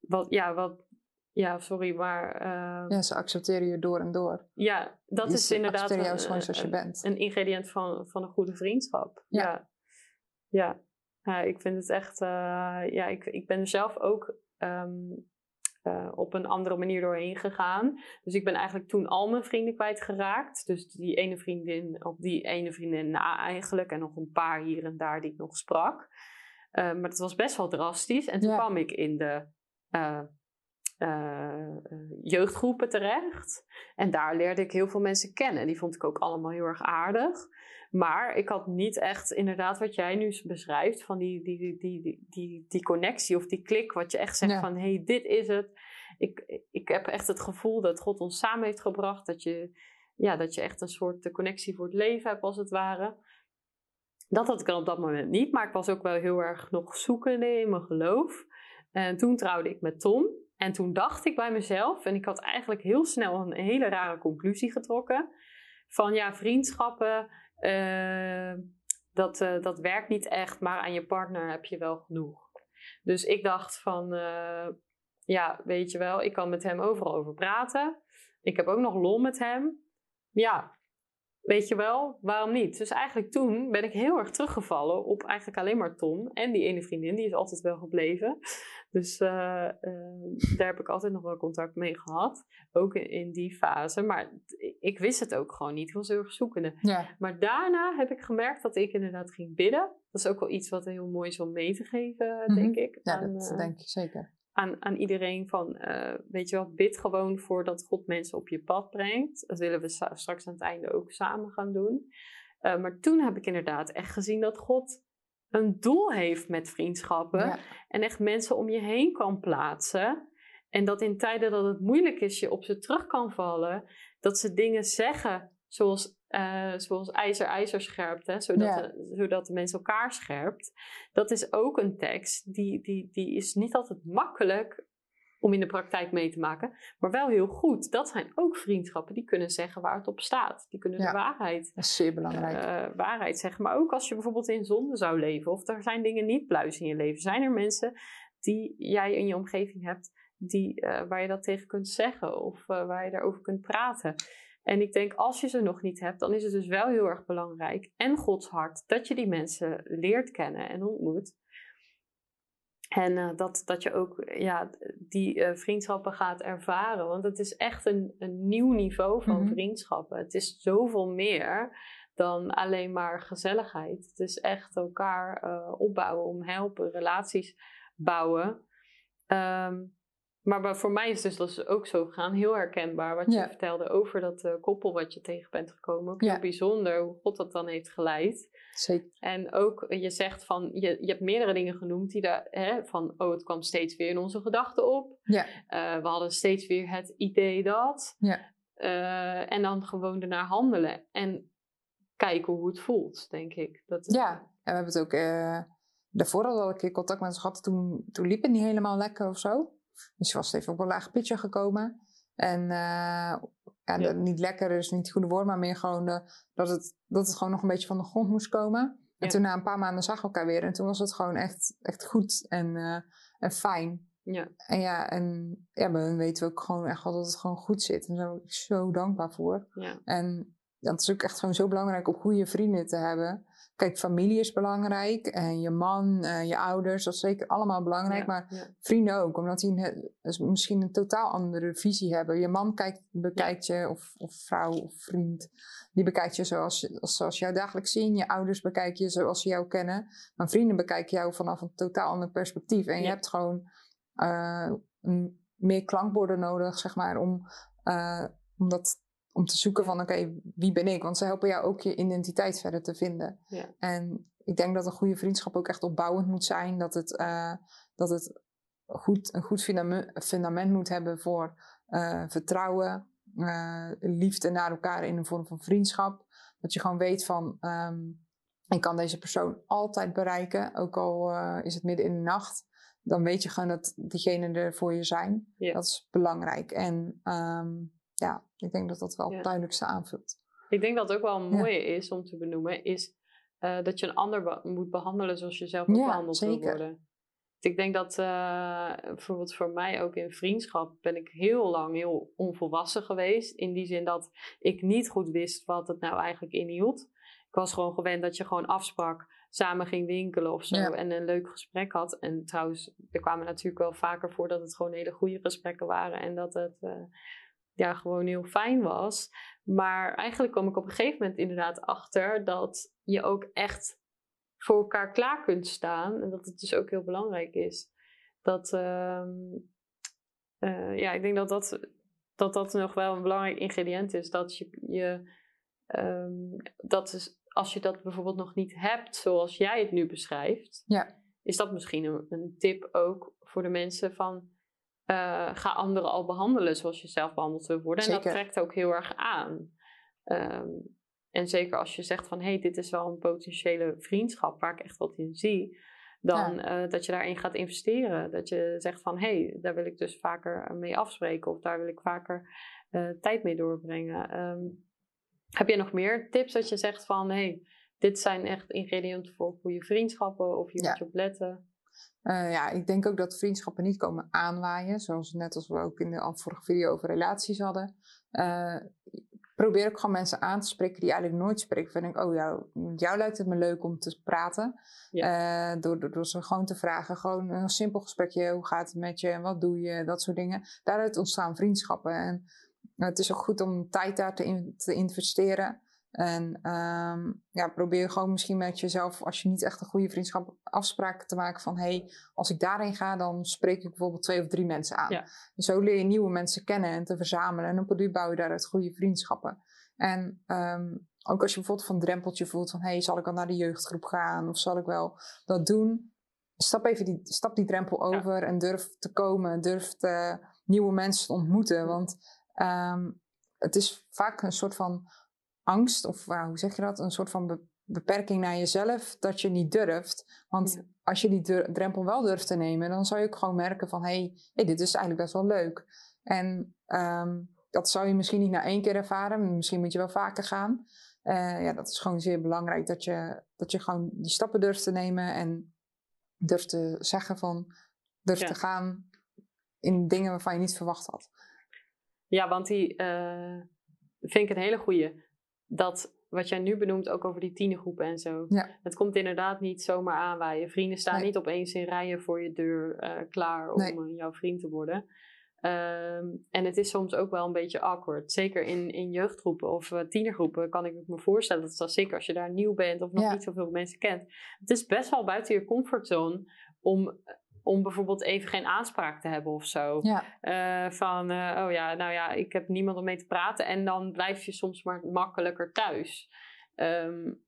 wat, ja, wat, ja, sorry, maar. Uh, ja, ze accepteren je door en door. Ja, dat is inderdaad. Een, jou zoals je bent. een ingrediënt van, van een goede vriendschap. Ja. Ja, ja. Ik vind het echt. Uh, ja, ik, ik ben zelf ook um, uh, op een andere manier doorheen gegaan. Dus ik ben eigenlijk toen al mijn vrienden kwijtgeraakt. Dus die ene vriendin, op die ene vriendin na eigenlijk. En nog een paar hier en daar die ik nog sprak. Uh, maar het was best wel drastisch. En toen kwam ik in de jeugdgroepen terecht. En daar leerde ik heel veel mensen kennen. Die vond ik ook allemaal heel erg aardig. Maar ik had niet echt inderdaad wat jij nu beschrijft, van die, die, die, die, die, connectie of die klik, wat je echt zegt van hé, hey, dit is het. Ik, ik heb echt het gevoel dat God ons samen heeft gebracht, dat je, ja, dat je echt een soort connectie voor het leven hebt als het ware. Dat had ik dan op dat moment niet, maar ik was ook wel heel erg nog zoekende in mijn geloof. En toen trouwde ik met Tom. En toen dacht ik bij mezelf, en ik had eigenlijk heel snel een hele rare conclusie getrokken: van ja, vriendschappen, dat, uh, dat werkt niet echt, maar aan je partner heb je wel genoeg. Dus ik dacht van, uh, ja, weet je wel, ik kan met hem overal over praten. Ik heb ook nog lol met hem. Ja, weet je wel, waarom niet? Dus eigenlijk toen ben ik heel erg teruggevallen op eigenlijk alleen maar Tom. En die ene vriendin, die is altijd wel gebleven. Dus uh, uh, daar heb ik altijd nog wel contact mee gehad. Ook in, in, die fase. Maar ik wist het ook gewoon niet. Ik was heel erg zoekende. Ja. Maar daarna heb ik gemerkt dat ik inderdaad ging bidden. Dat is ook wel iets wat heel mooi is om mee te geven, mm -hmm. denk ik. Ja, aan, dat uh, denk ik zeker. Aan, aan iedereen van, weet je wel, bid gewoon voordat God mensen op je pad brengt. Dat willen we straks aan het einde ook samen gaan doen. maar toen heb ik inderdaad echt gezien dat God een doel heeft met vriendschappen. En echt mensen om je heen kan plaatsen. En dat in tijden dat het moeilijk is, je op ze terug kan vallen. Dat ze dingen zeggen zoals, uh, zoals ijzer ijzer scherpt. Hè, zodat, ja. de, zodat de mens elkaar scherpt. Dat is ook een tekst. Die, die, die is niet altijd makkelijk om in de praktijk mee te maken. Maar wel heel goed. Dat zijn ook vriendschappen die kunnen zeggen waar het op staat. Die kunnen ja, de waarheid, dat is zeer belangrijk. Uh, waarheid zeggen. Maar ook als je bijvoorbeeld in zonde zou leven. Of er zijn dingen niet pluis in je leven. Zijn er mensen die jij in je omgeving hebt. Die, uh, waar je dat tegen kunt zeggen. Of uh, waar je daarover kunt praten. En ik denk, als je ze nog niet hebt, dan is het dus wel heel erg belangrijk. En Gods hart, dat je die mensen leert kennen en ontmoet. En uh, dat, dat je ook ja, die uh, vriendschappen gaat ervaren. Want het is echt een, een nieuw niveau van Mhm. vriendschappen. Het is zoveel meer dan alleen maar gezelligheid. Het is echt elkaar uh, opbouwen, omhelpen, relaties bouwen. Ehm, maar voor mij is dus dat is ook zo gegaan. Heel herkenbaar wat je Ja. vertelde over dat eh, koppel wat je tegen bent gekomen. Ook Ja. heel bijzonder hoe God dat dan heeft geleid. Zeker. En ook, eh, je zegt van, je, je hebt meerdere dingen genoemd die daar, hè, van, oh, het kwam steeds weer in onze gedachten op. Ja. Eh, we hadden steeds weer het idee dat. Ja. En dan gewoon ernaar handelen. En kijken hoe het voelt, denk ik. Dat het- Ja, en we hebben het ook. daarvoor al een keer contact met ze gehad. Toen, toen liep het niet helemaal lekker of zo. Dus je was even op een laag pitje gekomen. En eh, ja, niet lekker is niet het goede woord, maar meer gewoon dat, het, dat het gewoon nog een beetje van de grond moest komen. En Ja. toen na een paar maanden we elkaar weer. En toen was het gewoon echt, echt goed en, eh, en fijn. Ja, En ja, en ja, hun weten we ook gewoon echt wel dat het gewoon goed zit. En daar ben ik zo dankbaar voor. ja, En het is ook echt gewoon zo belangrijk om goede vrienden te hebben. Kijk, familie is belangrijk. En je man, je ouders, dat is zeker allemaal belangrijk. ja, Maar ja. vrienden ook, omdat die een, dus misschien een totaal andere visie hebben. Je man kijkt, bekijkt je, of, of vrouw of vriend, die bekijkt je zoals, zoals jou dagelijks zien. Je ouders bekijken je zoals ze jou kennen. Maar vrienden bekijken jou vanaf een totaal ander perspectief. En je hebt gewoon eh, een- meer klankborden nodig, zeg maar, om, eh, om, dat, om te zoeken van, oké, wie ben ik? Want ze helpen jou ook je identiteit verder te vinden. Ja. En ik denk dat een goede vriendschap ook echt opbouwend moet zijn. Dat het, uh, dat het goed, een goed fundament moet hebben voor uh, vertrouwen, uh, liefde naar elkaar in een vorm van vriendschap. Dat je gewoon weet van, um, ik kan deze persoon altijd bereiken, ook al is het midden in de nacht. Dan weet je gewoon dat diegenen er voor je zijn. Ja. Dat is belangrijk. En um, ja, ik denk dat dat wel het duidelijkste aanvult. Ik denk dat het ook wel een mooie is om te benoemen, is uh, dat je een ander moet behandelen zoals je zelf ook behandeld wil worden. Ik denk dat uh, bijvoorbeeld voor mij ook in vriendschap ben ik heel lang heel onvolwassen geweest. In die zin dat ik niet goed wist wat het nou eigenlijk inhield. Ik was gewoon gewend dat je gewoon afsprak, samen ging winkelen of zo en een leuk gesprek had. En trouwens, er kwamen natuurlijk wel vaker voor dat het gewoon hele goede gesprekken waren en dat het uh, ja, gewoon heel fijn was. Maar eigenlijk kwam ik op een gegeven moment inderdaad achter dat je ook echt voor elkaar klaar kunt staan. En dat het dus ook heel belangrijk is. Dat, uh, uh, ja, ik denk dat dat, dat dat nog wel een belangrijk ingrediënt is. Dat je, je um, dat is, als je dat bijvoorbeeld nog niet hebt zoals jij het nu beschrijft, ja. is dat misschien een, een tip ook voor de mensen van uh, ga anderen al behandelen zoals je zelf behandeld wil worden. En dat trekt ook heel erg aan. Um, en zeker als je zegt van hé, hey, dit is wel een potentiële vriendschap waar ik echt wat in zie. Dan ja. uh, dat je daarin gaat investeren. Dat je zegt van hé, hey, daar wil ik dus vaker mee afspreken. Of daar wil ik vaker uh, tijd mee doorbrengen. Um, heb je nog meer tips dat je zegt van hé, hey, dit zijn echt ingrediënten voor goede vriendschappen. Of je ja. moet je op letten. Uh, ja, ik denk ook dat vriendschappen niet komen aanwaaien. Zoals net als we ook in de vorige video over relaties hadden. Uh, probeer ook gewoon mensen aan te spreken die eigenlijk nooit spreken. Van denk, oh jou, jou lijkt het me leuk om te praten. Ja. Uh, door, door, door, ze gewoon te vragen. Gewoon een simpel gesprekje. Hoe gaat het met je? En wat doe je? Dat soort dingen. Daaruit ontstaan vriendschappen. En het is ook goed om tijd daar te, in, te investeren. En um, ja, probeer gewoon misschien met jezelf, als je niet echt een goede vriendschap, afspraken te maken van hey, als ik daarheen ga, dan spreek ik bijvoorbeeld twee of drie mensen aan. Ja. En zo leer je nieuwe mensen kennen en te verzamelen. En op een duur bouw je daaruit goede vriendschappen. En um, ook als je bijvoorbeeld van een drempeltje voelt van hey, zal ik al naar de jeugdgroep gaan of zal ik wel dat doen? Stap even die, stap die drempel over en durf te komen, durf te, nieuwe mensen te ontmoeten. Want um, het is vaak een soort van angst, of hoe zeg je dat, een soort van beperking naar jezelf, dat je niet durft. Want als je die drempel wel durft te nemen, dan zou je ook gewoon merken van, hé, hey, hey, dit is eigenlijk best wel leuk. En um, dat zou je misschien niet na één keer ervaren, misschien moet je wel vaker gaan. Uh, ja, dat is gewoon zeer belangrijk, dat je, dat je gewoon die stappen durft te nemen en durft te zeggen van, durft te gaan in dingen waarvan je niet verwacht had. Ja, want die uh, vind ik een hele goede dat wat jij nu benoemt, ook over die tienergroepen en zo. Ja. Het komt inderdaad niet zomaar aanwaaien. Vrienden staan niet opeens in rijen voor je deur uh, klaar om nee. jouw vriend te worden. Um, en het is soms ook wel een beetje awkward. Zeker in, in jeugdgroepen of uh, tienergroepen kan ik me voorstellen. Dat is zeker als je daar nieuw bent of nog niet zoveel mensen kent. Het is best wel buiten je comfortzone om om bijvoorbeeld even geen aanspraak te hebben of zo. Ja. Uh, van, uh, oh ja, nou ja, ik heb niemand om mee te praten. En dan blijf je soms maar makkelijker thuis. Um,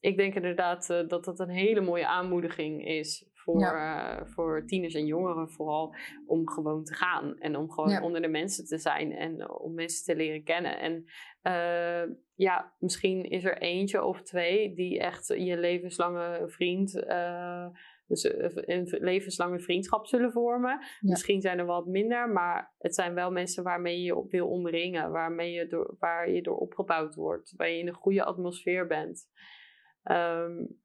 ik denk inderdaad uh, dat dat een hele mooie aanmoediging is voor, ja. voor tieners en jongeren vooral. Om gewoon te gaan. En om gewoon ja. onder de mensen te zijn. En om mensen te leren kennen. En ja, misschien is er eentje of twee die echt je levenslange vriend dus eh, een levenslange vriendschap zullen vormen. Misschien zijn er wat minder, maar het zijn wel mensen waarmee je je op wil omringen, waarmee je door, waar je door opgebouwd wordt, waar je in een goede atmosfeer bent. Um,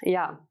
ja,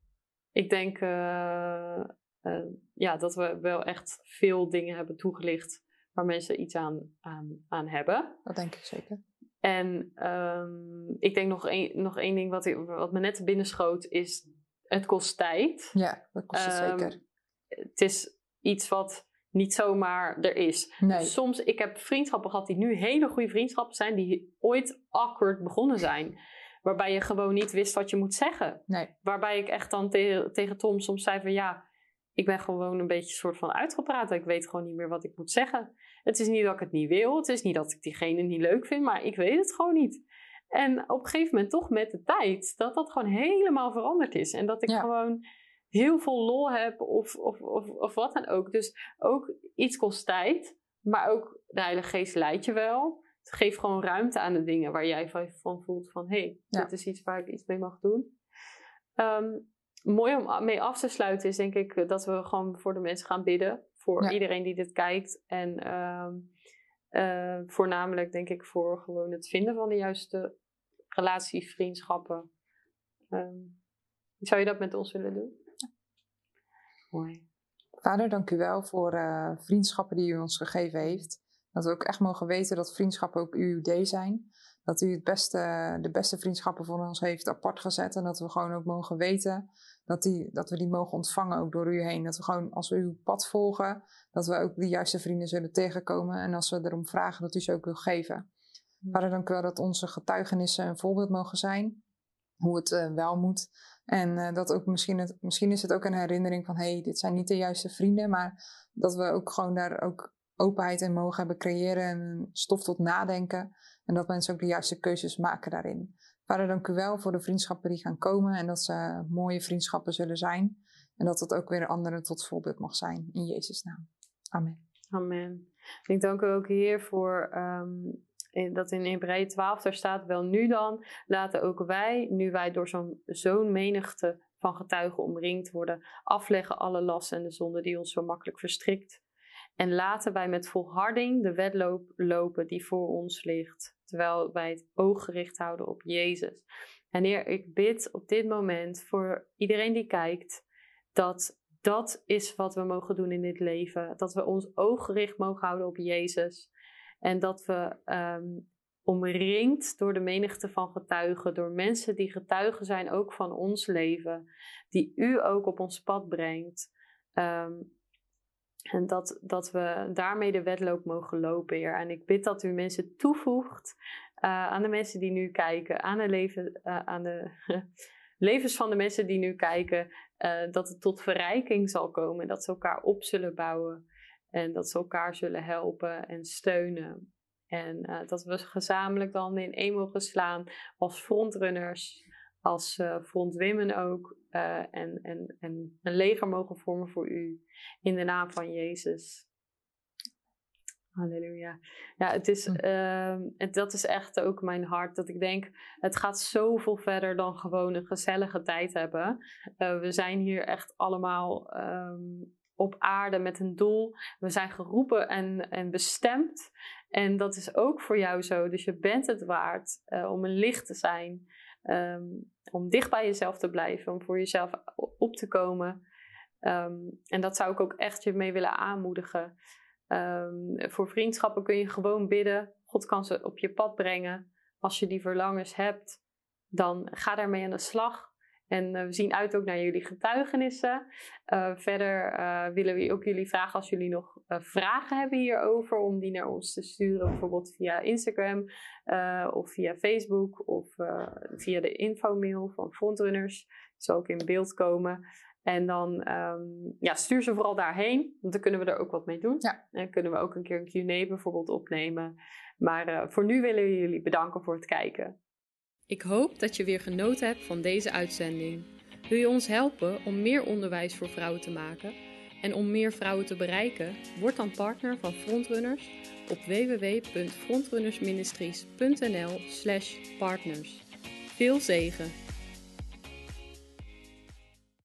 ik denk uh, uh, ja, dat we wel echt veel dingen hebben toegelicht waar mensen iets aan, aan, aan hebben. Dat denk ik zeker. En um, ik denk nog één, nog één ding wat, wat me net binnenschoot is het kost tijd. Ja, dat kost het um, zeker. Het is iets wat niet zomaar er is. Nee. Soms, ik heb vriendschappen gehad die nu hele goede vriendschappen zijn, die ooit awkward begonnen zijn. Waarbij je gewoon niet wist wat je moet zeggen. Nee. Waarbij ik echt dan te tegen Tom soms zei van ja, ik ben gewoon een beetje soort van uitgepraat. Ik weet gewoon niet meer wat ik moet zeggen. Het is niet dat ik het niet wil. Het is niet dat ik diegene niet leuk vind, maar ik weet het gewoon niet. En op een gegeven moment toch met de tijd, dat dat gewoon helemaal veranderd is. En dat ik gewoon heel veel lol heb of, of, of, of wat dan ook. Dus ook iets kost tijd, maar ook de Heilige Geest leidt je wel. Geef gewoon ruimte aan de dingen waar jij van voelt van... hé, hey, dit is iets waar ik iets mee mag doen. Ehm, mooi om mee af te sluiten is denk ik dat we gewoon voor de mensen gaan bidden. Voor iedereen die dit kijkt. En ehm, eh, voornamelijk denk ik voor gewoon het vinden van de juiste relatie, vriendschappen. Ehm, zou je dat met ons willen doen? Ja. Mooi. Vader, dank u wel voor uh, vriendschappen die u ons gegeven heeft. Dat we ook echt mogen weten dat vriendschappen ook uw idee zijn. Dat u het beste, de beste vriendschappen voor ons heeft apart gezet. En dat we gewoon ook mogen weten dat, die, dat we die mogen ontvangen ook door u heen. Dat we gewoon, als we uw pad volgen, dat we ook de juiste vrienden zullen tegenkomen. En als we erom vragen, dat u ze ook wil geven. Vader, dank u wel dat onze getuigenissen een voorbeeld mogen zijn. Hoe het uh, wel moet. En uh, dat ook misschien, het, misschien is het ook een herinnering van: hé, hey, dit zijn niet de juiste vrienden. Maar dat we ook gewoon daar ook openheid in mogen hebben creëren. En stof tot nadenken. En dat mensen ook de juiste keuzes maken daarin. Vader, dank u wel voor de vriendschappen die gaan komen. En dat ze mooie vriendschappen zullen zijn. En dat het ook weer anderen tot voorbeeld mag zijn. In Jezus' naam. Amen. Amen. Ik dank u ook, Heer, voor um, dat in Hebreeën 12 daar staat, wel nu dan, laten ook wij, nu wij door zo'n zo'n menigte van getuigen omringd worden, afleggen alle lasten en de zonden die ons zo makkelijk verstrikt. En laten wij met volharding de wedloop lopen die voor ons ligt, terwijl wij het oog gericht houden op Jezus. En Heer, ik bid op dit moment voor iedereen die kijkt, dat dat is wat we mogen doen in dit leven. Dat we ons oog gericht mogen houden op Jezus. En dat we um, omringd door de menigte van getuigen, door mensen die getuigen zijn ook van ons leven, die u ook op ons pad brengt. Um, en dat, dat we daarmee de wedloop mogen lopen, Heer. En ik bid dat u mensen toevoegt uh, aan de mensen die nu kijken, aan de, leven, uh, aan de levens van de mensen die nu kijken, uh, dat het tot verrijking zal komen. Dat ze elkaar op zullen bouwen. En dat ze elkaar zullen helpen en steunen. En dat we gezamenlijk dan in één mogen slaan als frontrunners, als uh, frontwomen ook. Uh, en, en, en een leger mogen vormen voor u. In de naam van Jezus. Halleluja. Ja, het is, uh, het, dat is echt ook mijn hart. Dat ik denk, het gaat zoveel verder dan gewoon een gezellige tijd hebben. Uh, we zijn hier echt allemaal um, op aarde met een doel. We zijn geroepen en, en bestemd. En dat is ook voor jou zo. Dus je bent het waard uh, om een licht te zijn. Um, om dicht bij jezelf te blijven. Om voor jezelf op te komen. Um, en dat zou ik ook echt je mee willen aanmoedigen. Um, voor vriendschappen kun je gewoon bidden. God kan ze op je pad brengen. Als je die verlangens hebt, dan ga daarmee aan de slag. En uh, we zien uit ook naar jullie getuigenissen. Uh, verder uh, willen we ook jullie vragen als jullie nog vragen hebben hierover, om die naar ons te sturen, bijvoorbeeld via Instagram of via Facebook of via de infomail van Frontrunners. Die zal ook in beeld komen. En dan um, ja, stuur ze vooral daarheen, want dan kunnen we er ook wat mee doen. Ja. En kunnen we ook een keer een Q&A bijvoorbeeld opnemen. Maar voor nu willen we jullie bedanken voor het kijken. Ik hoop dat je weer genoten hebt van deze uitzending. Wil je ons helpen om meer onderwijs voor vrouwen te maken en om meer vrouwen te bereiken? Word dan partner van Frontrunners op www.frontrunnersministries.nl/partners. Veel zegen!